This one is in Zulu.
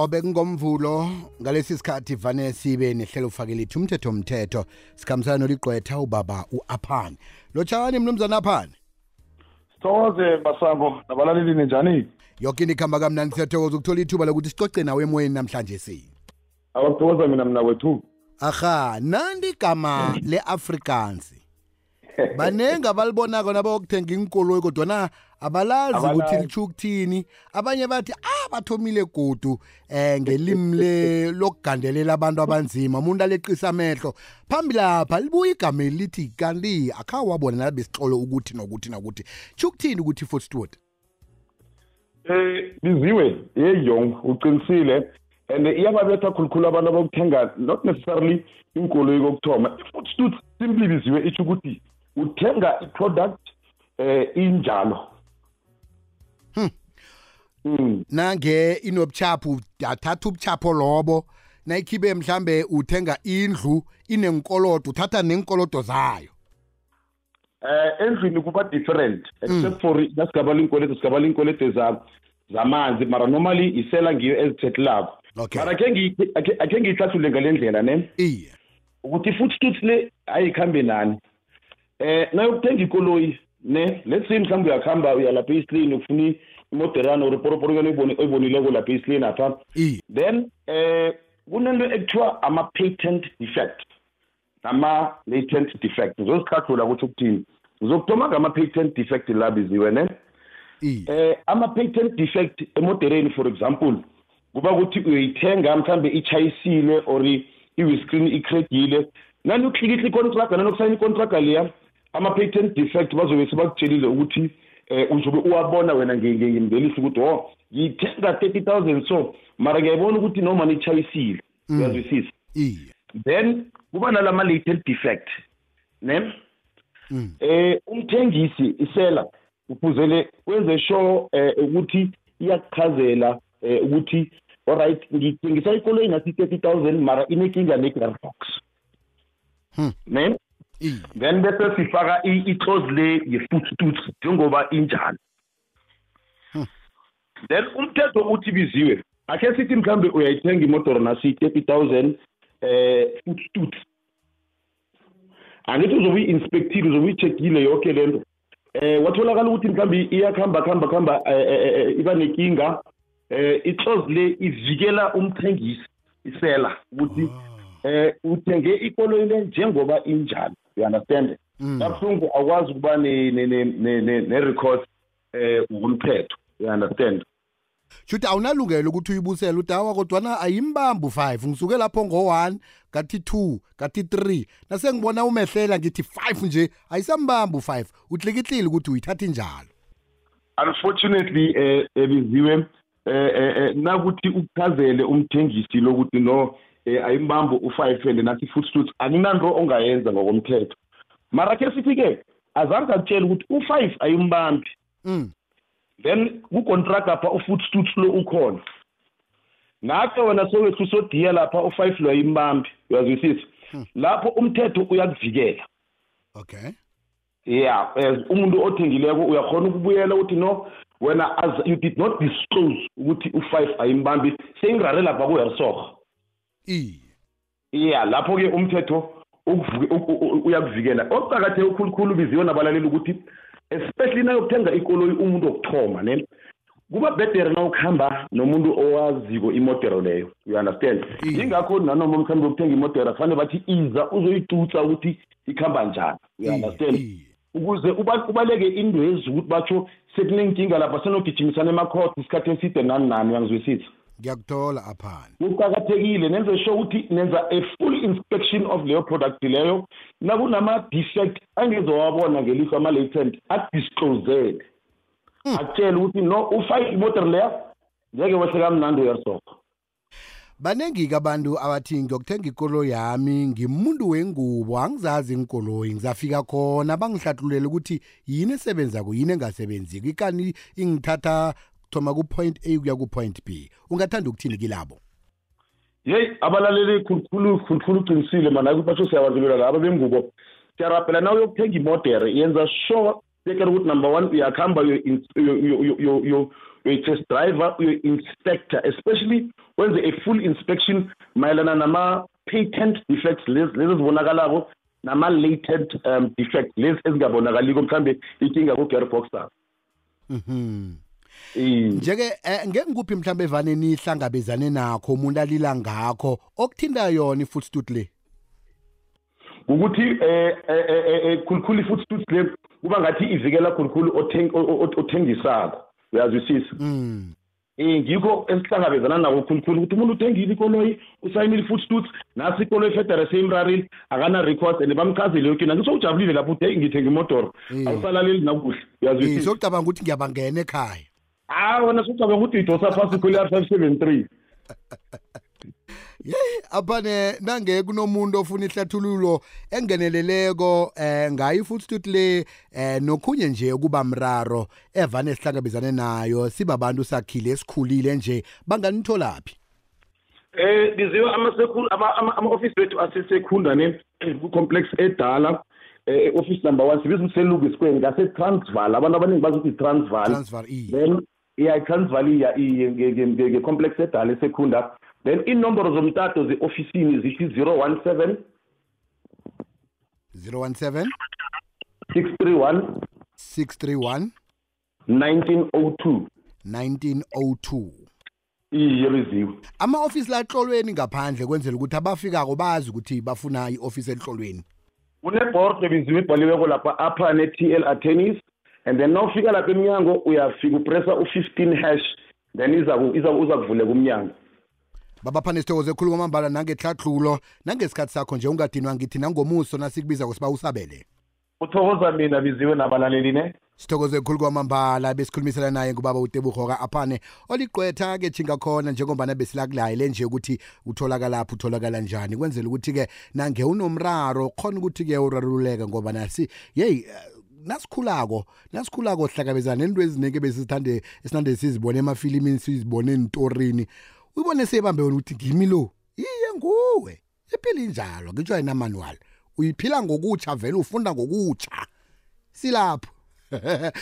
qobe kungomvulo ngalesi sikhathi vane sibe nehlelo ufake lithi umthetho mthetho sikhambisana noligqwetha ubaba u-aphani. Lotshani mnumzana aphani? Sithokoze masango nabalaleli ninjani? Yoke into ikhamba kamnandi siyathokoza ukuthola ithuba lokuthi sicoce nawe emoyeni namhlanje si. Awakuthokoza mina mna wethu aha nandi igama le-afrikaans. banenge abalibonako nabayokuthenga inkoloyi kodwana abalazi Abalazi. ukuthi litsho ukuthini. Abanye bathi ah bathomile godu eh ngelimi le lokugandelela abantu abanzima umuntu aleqisa amehlo. Phambi lapha libuya igama elithi kanti akha wabona nalabesixolo ukuthi nokuthi nokuthi. Tsho ukuthini ukuthi fort stewart? Eh biziwe yeyong uqinisile. And iyababetha khulukhulu abantu abokuthenga not necessarily inkoloyi kokuthoma. I-footstoot simply biziwe itsho ukuthi uthenga i-product eh injalo. Hmm. Mm. nange inobuchaphu athatha ubuchapho lobo nayikhibe mhlambe uthenga indlu inenkolodo uthatha nenkolodo zayo. Eh endlini kuba different except for nasigaba linkwelede sigaba linkwelede za zamanzi mara normally isela ngiyo ezithethelako. Okay. mara akhe ngi- akhe- akhe ngiyihlathule ngale ndlela ne? Iye. Ukuthi i-footstoot le ayikhambe nani? Eh nayokuthenga ikoloyi ne let's say mhlawumbe uyakuhamba uya lapha eyislini ufuna imoderana or iporoporokano oyibonileko lapha eyislini apha iye then eh kunento ekuthiwa ama-patent defect nama-latent defect. Ngizozikhathula ukuthi ukuthini? Ngizokuthoma ngama-patent defect la biziwe ne? Iye eh ama-patent defect emodereni for example kuba ukuthi uyayithenga mhlambe ichayisile or i-wiscreen ikregile nani ukuhlikihla icontraga nanokusayina icontraga leya ama-patent defect bazobe sebakutshelile ukuthi eh uzobe uwabona wena nge- nge- ngemveliso ukuthi o ngiyithenga thirty thousand so mara ngiyayibona ukuthi noma nichayisile uyazwisisa. Iye. Then kuba nalama-latent defect ne? Mm. eh umthengisi isela ufuzele wenze sure eh ukuthi iyakuchazela eh ukuthi alright ngithengisa ikoloyi ngathi 30000 mara inenkinga ne-glove box Hmm. ne? iye then bese sifaka i-clause le ye-footstoot njengoba injalo. Then umthetho uthi biziwe akhe sithi mhlambe uyayithenga imodoro nasi 30000 eh footstoot angithi uzobe uyi-inspectile uzobe uyi-checkile yoke le nto eh watholakala ukuthi mhlawumbe iyakuhamba kuhamba kuhamba eh, eh, iba nenkinga eh i-clause le ivikela umthengisi isela ukuthi eh uthenge ikoloyi le njengoba injalo. You understand? Mm. kabuhlungu akwazi ukuba ne- ne- ne- ne- ne- ne-record eh ngokomthetho. You understand? Shuthi awunalungelo ukuthi uyibusele udawa kodwana ayimbambi u-five ngisuke lapho ngo-one kathi two kathi three. Nasengibona umehlela ngithi five nje ayisambambi u-five utlikitlile ukuthi uyithatha injalo unfortunately eh ebiziwe eh, nakuthi ukuchazele umthengisi lokuthi no eh, ayimbambo u5 and nathi footstoot akunanto ongayenza ngokomthetho. Mara ke sithi ke azange akutshela ukuthi u5 ayimbambi. Mm. then kucontract lapha ufootstoot lo ukhona. Ngakho wena sowethu sodiya lapha u5 lo ayimbambi. Uyazwisisa? Lapho umthetho uyakuvikela. Okay. Yeah as umuntu othengileko uyakhona ukubuyela ukuthi no wena as you did not disclose ukuthi u5 ayimbambi. Seyirare lapha kuhersorg iye. Yeah lapho ke umthetho ukuvuke- u- u- u- uyakuvikela. Okuqakatheke ukukhulukhulu biziwe nabalaleli ukuthi especially nayokuthenga ikoloyi umuntu wokuthoma ne kuba bhedere na ukuhamba nomuntu owaziko imodero leyo. You understand? Iye. yingakho nanoma mhlawumbe ukuthenga imodera kufanele bathi iza uzoyitusa ukuthi ikhamba njani. You iye. understand? Iye. Ukuze uba- ubaleke indwezi ukuthi batsho sekunenkinga lapha senogijimisana emakhoti isikhathi eside. Nani nani uyangizwisisa? Ngiyakuthola aphani. Kuqakathekile nenze sure ukuthi nenza a full inspection of leyo product leyo. Nakunama-defect angezowabona ngelihlo ama-latent adisclosele akutshele ukuthi no ufayile imotor leya ngeke wehle kamnandi uyarisoka banengi-ke abantu abathi ngiyokuthenga ikolo yami ngimuntu wengubo angizazi inkoloyi ngizafika khona. Bangihlathululele ukuthi yini esebenzako yini engasebenziko. Ikani ingithatha thoma ku-point a kuya ku-point b. Ungathanda ukuthini kilabo? Yeyi abalaleli khulukhulu khulukhulu uqinisile mana ukuthi batsho siyabazilela laba bengubo siyarabhela na uyokuthenga imodere yenza sure take ukuthi number one uyakuhamba you're a test driver uyo inspector especially wenze a full inspection mayelana nama-patent defects lezi zibonakalako nama-latent um defects lezi ezingabonakaliko mhlambe inkinga ku-gearboxer mhm. Njeke eh, ngeke ngikuphi mhlambe evane nihlangabezane nakho umuntu alila ngakho? Okuthinta yona i-footstoot le? Ukuthi eh, eh, eh khulukhulu i-footstoot le kuba ngathi ivikela khulukhulu othengisako. Uyazwisisa mm. Eh ngikho esihlangabezana nako khulukhulu ukuthi umuntu uthengile ikoloyi usayinile footstoots nasi ikoloyi federe seyimrarile akana-record and bamchazele yoke. Na ngisowujabulile lapho uthi ngithenga imodoro. Awusalaleli nakuhle uyazwisisa sokucabanga ukuthi ngiyabangena ekhaya. Hayi wena sokucabanga ukuthi uyidosa phasi ikholi r five seven three yeyi aphane nange kunomuntu ofuna ihlathululo engeneleleko eh ngayo i-footstoot le eh nokhunye nje ukuba mraro evane sihlangabezane nayo sibabantu sakhile esikhulile nje banganitholaphi? Eh biziwe ama-office wethu asesekhundane ku-complex edala eh office number 1 sibiza umseluku isikweni ngase-transval abantu abaningi bazi ukuthi i-transval then iya i-transval iya nge-complex edala esekhunda. Then inomboro zomtato ze-ofisini zithi 017 017 631 631 1902 1902 iye beziwe ama-ofisi lahlolweni ngaphandle kwenzela ukuthi abafikako bazi ukuthi bafuna i-ofisi elihlolweni kunebhordo ebiziwe ibhaliweko lapha apha ne-t l attorneys. And then nawufika lapha emnyango uyafika upressa u-fifteen hash then uza kuvuleka umnyango. Babapha nesithokozo ekhulu kwamambala nangehlathlulo nangesikhathi sakho nje ungadinwa ngithi nangomuso nasikubiza kwesiba usabele. Uthokoza mina biziwe nabalaleli ne? Sithokoze ekhulu kwamambala besikhulumisela naye ngubaba utebuhoka aphane oliqwetha-ke jinga khona njengombana besilakulayele nje ukuthi utholakalaphi utholakala njani. Kwenzela ukuthi-ke nange unomraro khona ukuthi-ke urarululeka ngoba nasi yeyi nasikhulako nasikhulako sihlangabezana nento ezineke besithande esinande sizibone emafilimini sizibone entorini uyibone seyibambe wena ukuthi ngimi lo? Iye nguwe. Iphila injalo ngitsho ayinamanual uyiphila ngokutsha vele ufunda ngokutsha silapho.